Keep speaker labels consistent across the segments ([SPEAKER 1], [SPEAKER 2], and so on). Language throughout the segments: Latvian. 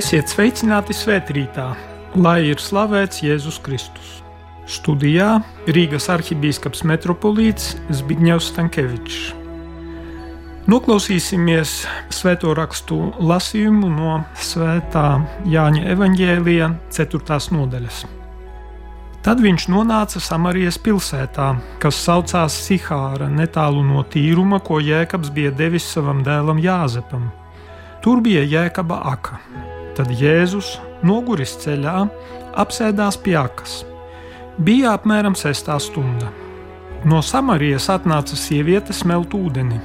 [SPEAKER 1] Esiet sveicināti svētkrītā, lai ir slavēts Jēzus Kristus. Studijā Rīgas arhibīskaps metropolīts Zbigņevs Stankevičs. Noklausīsimies svēto rakstu lasījumu no Svētā Jāņa evaņģēlija 4. nodaļas. Tad viņš nonāca Samarijas pilsētā, kas saucās Sihāra, netālu no tīruma, ko Jēkabs bija devis savam dēlam Jāzepam. Tur bija Jēkaba aka. Tad Jēzus, noguris ceļā, apsēdās pie akas. Bija apmēram sestā stunda. No Samarijas atnāca sieviete smelt ūdeni.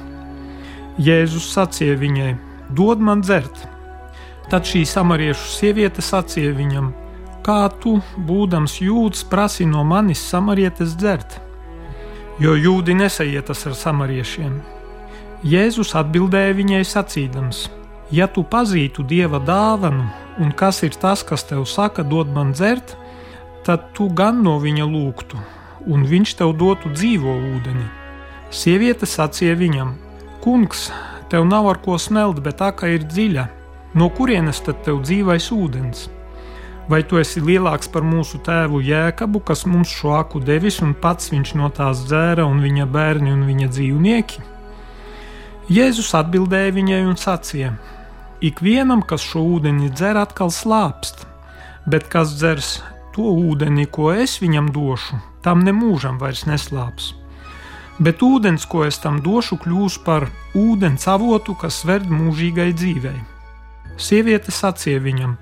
[SPEAKER 1] Jēzus sacīja viņai: Dod man dzert! Tad šī samariešu sieviete sacīja viņam: Kā tu, būdams jūds, prasi no manis samarietes dzert? Jo jūdi nesajietas ar samariešiem. Jēzus atbildēja viņai sacīdams: Ja tu pazītu dieva dāvanu, un kas ir tas, kas tev saka, dod man dzert, tad tu gan no viņa lūgtu, un viņš tev dotu dzīvo ūdeni. Sieviete sacīja viņam: Kungs, tev nav ar ko smelt, bet tā kā ir dziļa, no kurienes tad tev dzīvais ūdens? Vai tu esi lielāks par mūsu tēvu Jēkabu, kas mums šo aku devis, un pats viņš no tās dzēra, un viņa bērni un viņa dzīvnieki? Jēzus atbildēja viņai un sacīja: Ikvienam, kas šo ūdeni dzer, atkal slāpst, bet kas dzers to ūdeni, ko es viņam došu, tam nemūžam vairs neslāps. Bet ūdens, ko es tam došu, kļūs par ūdens avotu, kas ved mūžīgai dzīvei. Sieviete sacīja viņam: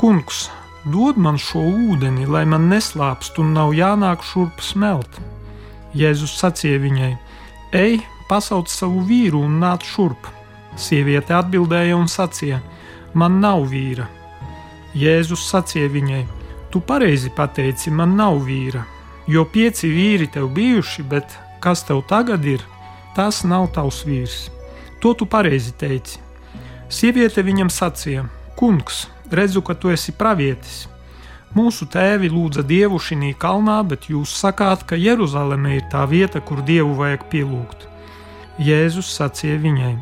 [SPEAKER 1] Kungs, dod man šo ūdeni, lai man neslāpst un nav jānāk šurp smelt. Jēzus sacīja viņai: Ej, pasauc savu vīru un nāc šurp! Sieviete atbildēja un sacīja: Man nav vīra. Jēzus sacīja viņai: Tu pareizi pateici, man nav vīra, jo pieci vīri tev bijuši, bet kas tev tagad ir, tas nav tavs vīrs. To tu pareizi teici. Sieviete viņam sacīja: Kungs, redzu, ka tu esi pravietis. Mūsu tēvi lūdza dievu šī kalnā, bet jūs sakāt, ka Jeruzaleme ir tā vieta, kur dievu vajag pielūgt. Jēzus sacīja viņai: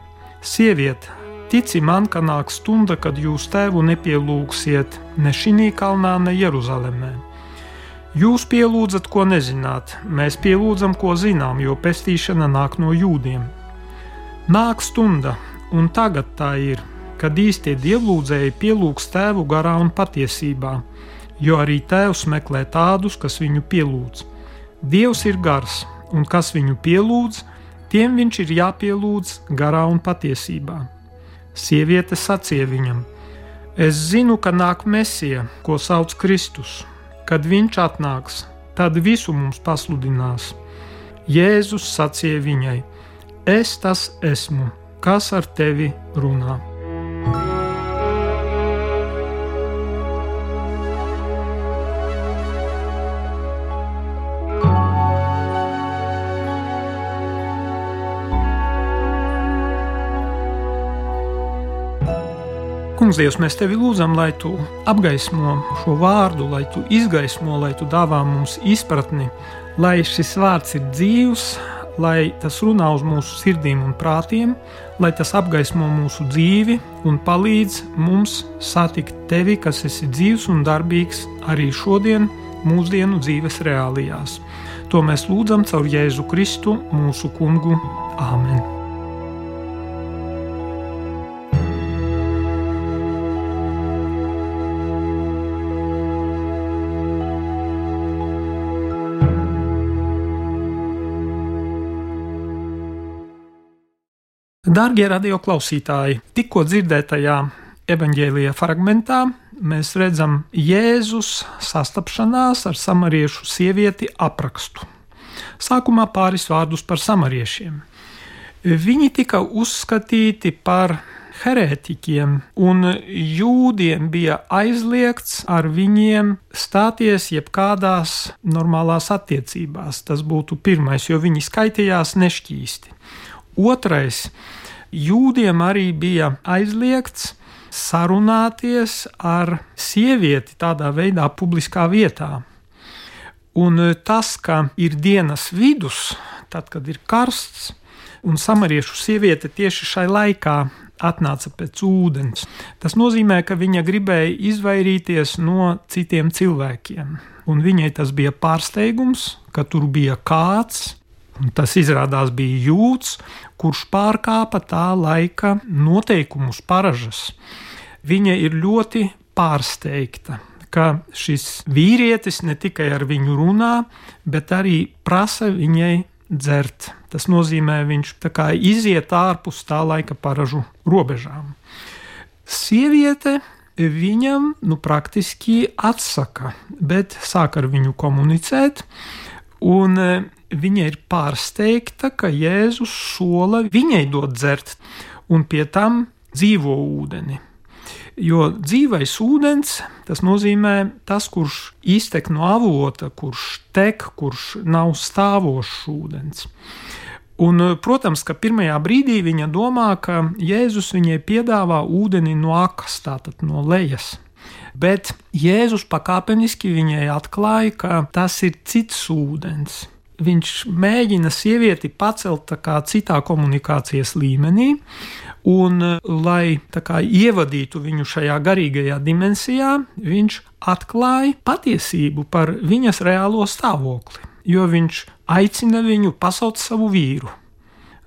[SPEAKER 1] Sieviete, tici man, ka nāk stunda, kad jūs tēvu nepielūgsiet ne šī kalnā, ne Jeruzalemē. Jūs pielūdzat, ko nezināt, mēs pielūdzam, ko zinām, jo pestīšana nāk no jūdiem. Nāk stunda, un tagad tā ir, kad īstie dievlūdzēji pielūgs tēvu garā un patiesībā, jo arī tēvs meklē tādus, kas viņu pielūdz. Dievs ir gars, un kas viņu pielūdz, Tiem viņš ir jāpielūdz garā un patiesībā. Sieviete sacīja viņam: Es zinu, ka nāk Mēsija, ko sauc Kristus. Kad viņš atnāks, tad visu mums pasludinās. Jēzus sacīja viņai: Es tas esmu, kas ar tevi runā. Kungs, Dievs, mēs tevi lūdzam, lai tu apgaismo šo vārdu, lai tu izgaismo, lai tu dāvā mums izpratni, lai šis vārds ir dzīvs, lai tas runā uz mūsu sirdīm un prātiem, lai tas apgaismo mūsu dzīvi un palīdz mums satikt tevi, kas esi dzīvs un darbīgs arī šodien, mūsdienu dzīves reālijās. To mēs lūdzam caur Jēzu Kristu, mūsu kungu. Āmen! Darbie radioklausītāji, tikko dzirdētajā evanģēlijā fragmentā mēs redzam Jēzus sastapšanās ar samariešu sievieti aprakstu. Sākumā pāris vārdus par samariešiem. Viņi tika uzskatīti par herētiķiem, un jūdiem bija aizliegts ar viņiem stāties jebkādās normālās attiecībās. Tas būtu pirmais, jo viņi skaitījās nešķīsti. Otrais, jūdiem arī bija aizliegts sarunāties ar sievieti tādā veidā, publiskā vietā. Un e, tas, ka ir dienas vidus, tad, kad ir karsts, un samariešu sieviete tieši šai laikā atnāca pēc ūdens. Tas nozīmē, ka viņa gribēja izvairīties no citiem cilvēkiem. Un viņai tas bija pārsteigums, ka tur bija kāds, tas izrādās bija jūts, kurš pārkāpa tā laika noteikumus, paražas. Viņa ir ļoti pārsteigta, ka šis vīrietis ne tikai ar viņu runā, bet arī prasa viņai dzert. Tas nozīmē, viņš iziet ārpus tā laika paražu robežām. Sieviete viņam nu, praktiski atsaka, bet sāk ar viņu komunicēt. Un e, viņa ir pārsteigta, ka Jēzus sola viņai dot dzert, un pie tam dzīvo ūdeni. Jo dzīvais ūdens, tas nozīmē tas, kurš iztek no avota, kurš tek, kurš nav stāvošs ūdens. Un, protams, ka pirmajā brīdī viņa domā, ka Jēzus viņai piedāvā ūdeni no akas, tātad no lejas. Bet Jēzus pakāpeniski viņai atklāja, ka tas ir cits ūdens. Viņš mēģina sievieti pacelt citā komunikācijas līmenī, Un, lai kā, ievadītu viņu šajā garīgajā dimensijā, viņš atklāja patiesību par viņas reālo stāvokli, jo viņš aicina viņu pasaukt savu vīru.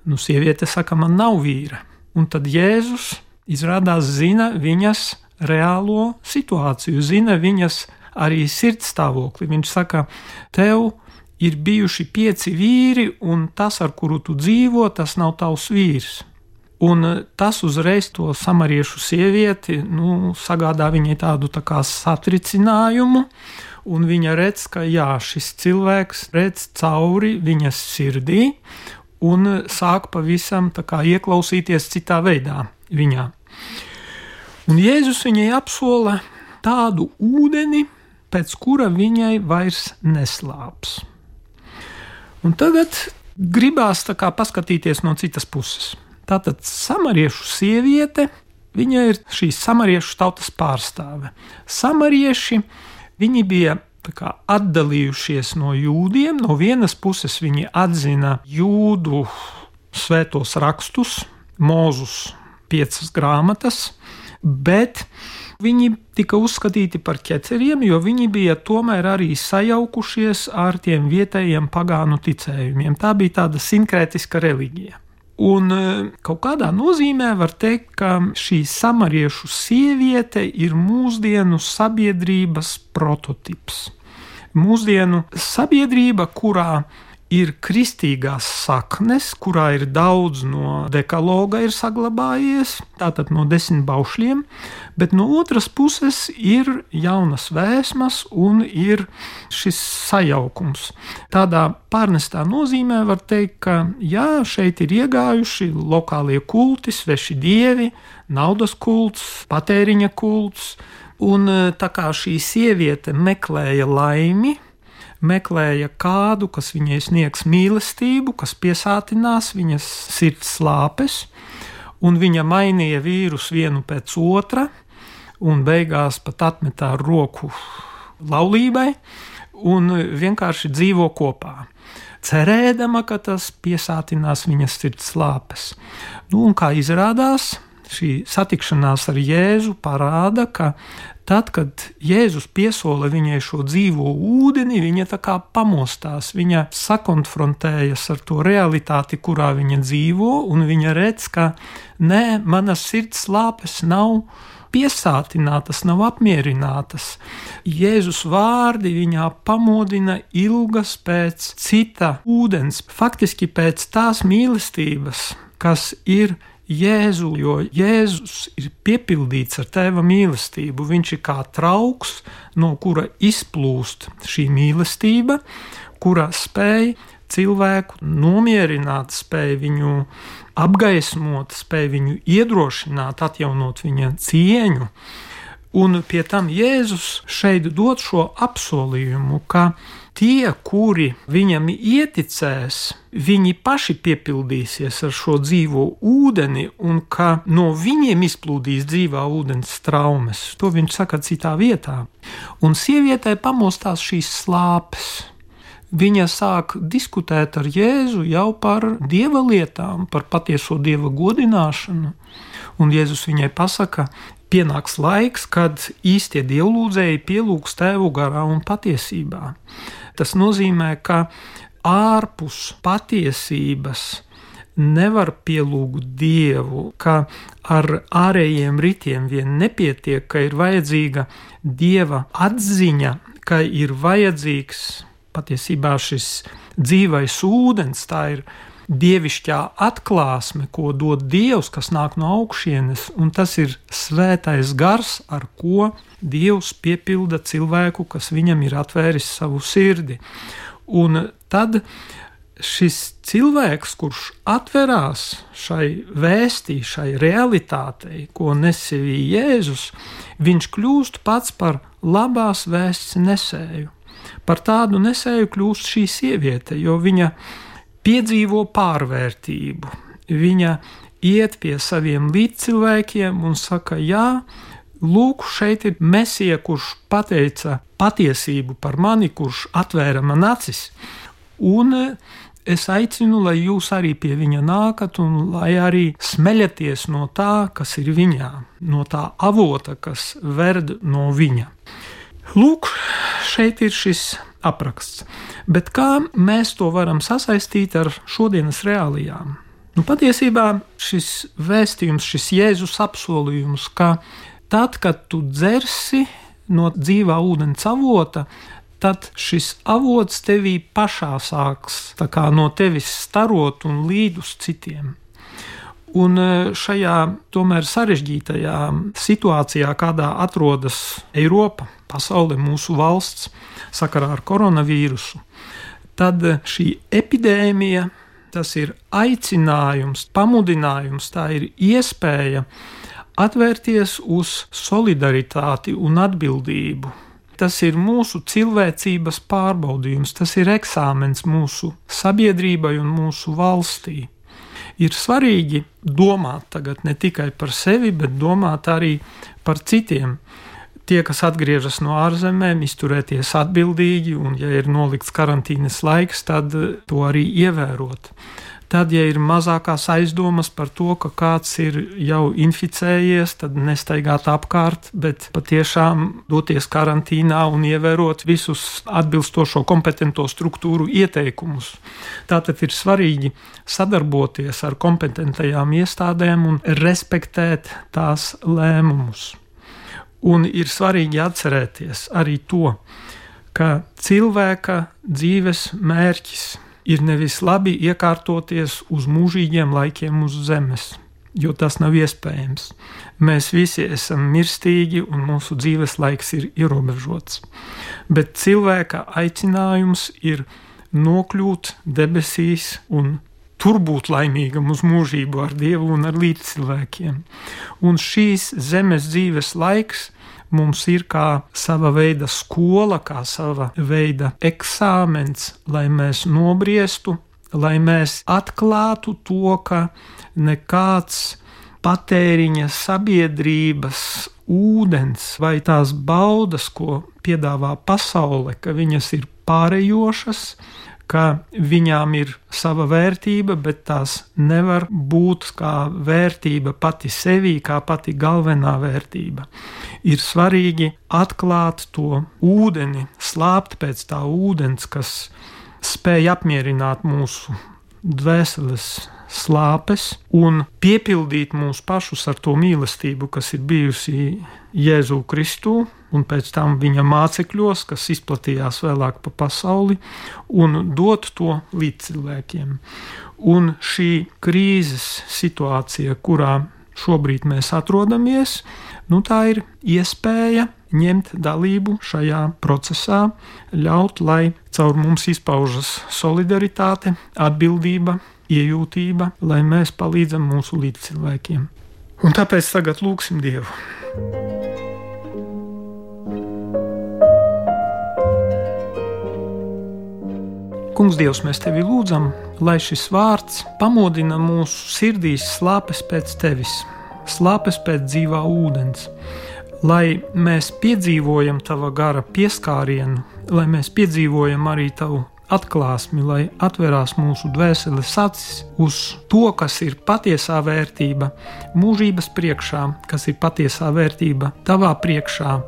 [SPEAKER 1] Nu, sieviete saka, man nav vīra. Un tad Jēzus izrādās zina viņas reālo situāciju, zina viņas arī sirds stāvokli. Viņš saka, tev ir bijuši pieci vīri, un tas, ar kuru tu dzīvo, tas nav tavs vīrs. Un eh, tas uzreiz to samariešu sievieti nu, sagādā viņai tādu tā kā satricinājumu, un viņa redz, ka jā, šis cilvēks redz cauri viņas sirdī un sāk pavisam ieklausīties citā veidā viņā. Un Jēzus viņai apsola tādu ūdeni, pēc kura viņai vairs neslāps. Un tagad gribās paskatīties no citas puses. Tātad samariešu sieviete, viņa ir šīs samariešu tautas pārstāve. Samarieši viņi bija kā, atdalījušies no jūdiem. No vienas puses viņi atzina jūdu svētos rakstus, mūzus piecas grāmatas, bet viņi tika uzskatīti par ķeceriem, jo viņi bija tomēr arī sajaukušies ar tiem vietējiem pagānu ticējumiem. Tā bija tāda sinkrētiska reliģija. Un e, kaut kādā nozīmē var teikt, ka šī samariešu sieviete ir mūsdienu sabiedrības prototyps. Mūsdienu sabiedrība, kurā ir kristīgās saknes, kurā ir daudz no dekaloga ir saglabājies, tātad no desmit baušļiem, bet no otras puses ir jaunas vēsmas un ir šis sajaukums. Tādā pārnestā nozīmē var teikt, ka jā, šeit ir iegājuši lokālie kulti, sveši dievi, naudas kults, patēriņa kults, un tā kā šī sieviete meklēja laimi, meklēja kādu, kas viņai sniegs mīlestību, kas piesātinās viņas sirds slāpes, un viņa mainīja vīrus vienu pēc otra, un beigās pat atmetā roku laulībai, un vienkārši dzīvo kopā. Cerēdama, ka tas piesātinās viņas sirds slāpes. Nu, un kā izrādās, šī satikšanās ar Jēzu parāda, ka Tad, kad Jēzus piesola viņai šo dzīvo ūdeni, viņa tā kā pamostās, viņa sakonfrontējas ar to realitāti, kurā viņa dzīvo, un viņa redz, ka nē, manas sirds lāpes nav piesātinātas, nav apmierinātas. Jēzus vārdi viņā pamodina ilgas pēc cita ūdens, faktiski pēc tās mīlestības, kas ir Jēzu, jo Jēzus ir piepildīts ar tēva mīlestību. Viņš ir kā trauks, no kura izplūst šī mīlestība, kura spēj cilvēku nomierināt, spēj viņu apgaismot, spēj viņu iedrošināt, atjaunot viņa cieņu. Un pie tam Jēzus šeit dod šo apsolījumu, ka tie, kuri viņam ieticēs, viņi paši piepildīsies ar šo dzīvo ūdeni, un ka no viņiem izplūdīs dzīvā ūdens traumas. To viņš saka citā vietā. Un sievietē pamostās šīs slāpes. Viņa sāk diskutēt ar Jēzu jau par dieva lietām, par patieso dieva godināšanu. Un Jēzus viņai pasaka, pienāks laiks, kad īstie dievlūdzēji pielūgs tevu garā un patiesībā. Tas nozīmē, ka ārpus patiesības nevar pielūgt dievu, ka ar ārējiem ritiem vien nepietiek, ka ir vajadzīga dieva atziņa, ka ir vajadzīgs patiesībā šis dzīvais ūdens, tā ir dievišķā atklāsme, ko dod Dievs, kas nāk no augšienes, un tas ir svētais gars, ar ko Dievs piepilda cilvēku, kas viņam ir atvēris savu sirdi. Un tad šis cilvēks, kurš atverās šai vēstī, šai realitātei, ko nesīja Jēzus, viņš kļūst pats par labās vēsts nesēju. Par tādu nesēju kļūst šī sieviete, jo viņa piedzīvo pārvērtību. Viņa iet pie saviem līdzcilvēkiem un saka, jā, lūk, šeit ir mesija, kurš pateica patiesību par mani, kurš atvēra man acis. Un es aicinu, lai jūs arī pie viņa nākat un lai arī smeļaties no tā, kas ir viņā, no tā avota, kas verd no viņa. Lūk, šeit ir šis apraksts. Bet kā mēs to varam sasaistīt ar šodienas reālijām? Nu, patiesībā šis vēstījums, šis Jēzus apsolījums, ka tad, kad tu dzersi no dzīvā ūdens avota, tad šis avots tevī pašā sāks no tevis starot un līd uz citiem. Un e, šajā tomēr sarežģītajā situācijā, kādā atrodas Eiropa, pasaule, mūsu valsts sakarā ar koronavīrusu, tad šī epidēmija tas ir aicinājums, pamudinājums, tā ir iespēja atvērties uz solidaritāti un atbildību. Tas ir mūsu cilvēcības pārbaudījums, tas ir eksāmens mūsu sabiedrībai un mūsu valstī. Ir svarīgi domāt tagad ne tikai par sevi, bet domāt arī par citiem tie, kas atgriežas no ārzemēm, izturēties atbildīgi, un, ja ir nolikts karantīnas laiks, tad to arī ievērot. Tad, ja ir mazākās aizdomas par to, ka kāds ir jau inficējies, tad nestaigāt apkārt, bet patiešām doties karantīnā un ievērot visus atbilstošo kompetento struktūru ieteikumus. Tātad ir svarīgi sadarboties ar kompetentajām iestādēm un respektēt tās lēmumus. Un ir svarīgi atcerēties arī to, ka cilvēka dzīves mērķis ir nevis labi iekārtoties uz mūžīgiem laikiem uz zemes, jo tas nav iespējams. Mēs visi esam mirstīgi un mūsu dzīves laiks ir ierobežots. Bet cilvēka aicinājums ir nokļūt debesīs un tur būt laimīgam uz mūžību ar Dievu un ar līdzcilvēkiem. Un šīs zemes dzīves laiks mums ir kā sava veida skola, kā sava veida eksāmens, lai mēs nobriestu, lai mēs atklātu to, ka nekāds patēriņa sabiedrības ūdens vai tās baudas, ko piedāvā pasaule, ka viņas ir pārējošas, ka viņām ir sava vērtība, bet tās nevar būt kā vērtība pati sevī, kā pati galvenā vērtība. Ir svarīgi atklāt to ūdeni, slāpt pēc tā ūdens, kas spēj apmierināt mūsu dvēseles slāpes un piepildīt mūs pašus ar to mīlestību, kas ir bijusi Jēzu Kristu un pēc tam viņa mācekļos, kas izplatījās vēlāk pa pasauli, un dot to līdz cilvēkiem. Un šī krīzes situācija, kurā šobrīd mēs atrodamies, nu, tā ir iespēja ņemt dalību šajā procesā, ļaut, lai caur mums izpaužas solidaritāte, atbildība, iejūtība, lai mēs palīdzam mūsu līdzcilvēkiem. Un tāpēc tagad lūgsim Dievu. Kungs, Dievs, mēs tevi lūdzam, lai šis vārds pamodina mūsu sirdīs slāpes pēc tevis, slāpes pēc dzīvā ūdens, lai mēs piedzīvojam tava gara pieskārienu, lai mēs piedzīvojam arī tavu atklāsmi, lai atverās mūsu dvēseles acis uz to, kas ir patiesā vērtība mūžības priekšā, kas ir patiesā vērtība tavā priekšā.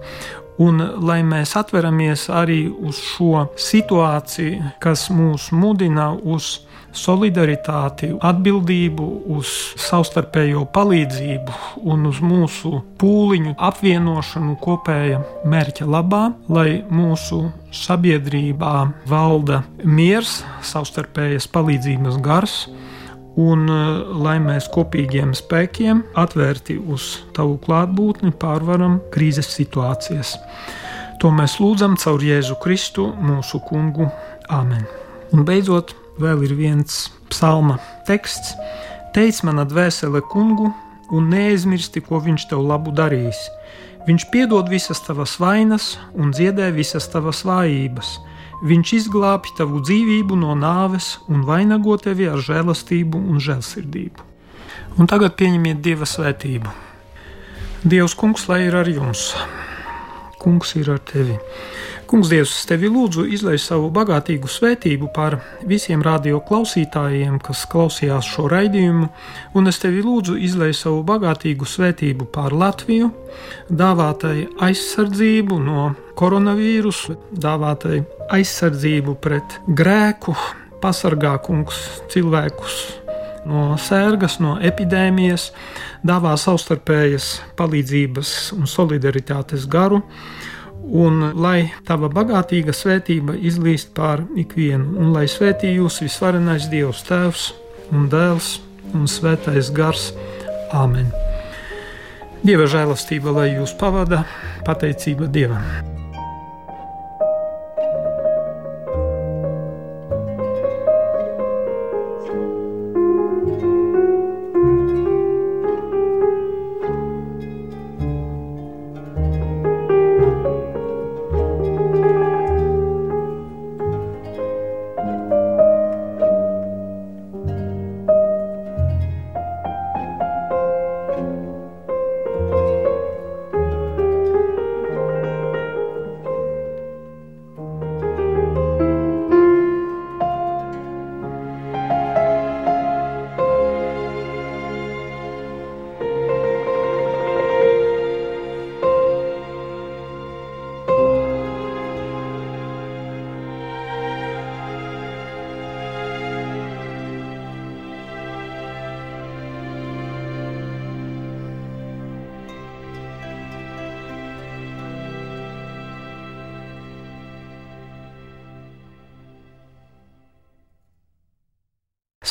[SPEAKER 1] Un lai mēs atveramies arī uz šo situāciju, kas mūs mudina uz solidaritāti, atbildību, uz savstarpējo palīdzību un uz mūsu pūliņu apvienošanu kopēja mērķa labā, lai mūsu sabiedrībā valda miers, savstarpējas palīdzības gars. Un lai mēs kopīgiem spēkiem, atvērti uz tavu klātbūtni, pārvaram krīzes situācijas. To mēs lūdzam caur Jēzu Kristu, mūsu kungu. Āmen! Un beidzot, vēl ir viens psalma teksts: Teic mana dvēsele kungu, un neaizmirsti, ko viņš tev labu darīs. Viņš piedod visas tavas vainas un dziedē visas tavas vājības. Viņš izglābj tavu dzīvību no nāves un vainago tevi ar žēlastību un žēlsirdību. Un tagad pieņemiet Dieva svētību. Dievs, kungs, lai ir ar jums! Kungs ir ar tevi! Kungs, Dievs, es tevi lūdzu, izlai savu bagātīgu svētību pār visiem radio klausītājiem, kas klausījās šo raidījumu, un es tevi lūdzu, izlai savu bagātīgu svētību pār Latviju, dāvātai aizsardzību no koronavīrusa, dāvātai aizsardzību pret grēku, pasargā kungs cilvēkus no sērgas, no epidēmijas, dāvā savstarpējas palīdzības un solidaritātes garu un lai tava bagātīga svētība izlīst pār ikvienu, un lai svētī jūs visvarenais Dievs, Tēvs un Dēls un Svētais Gars. Āmen! Dieva žēlastība, lai jūs pavada, pateicība Dievam!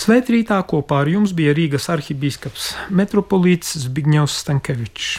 [SPEAKER 1] Svētrītā kopā ar jums bija Rīgas arhibīskaps Metropolīts Zbigņevs Stankevičs.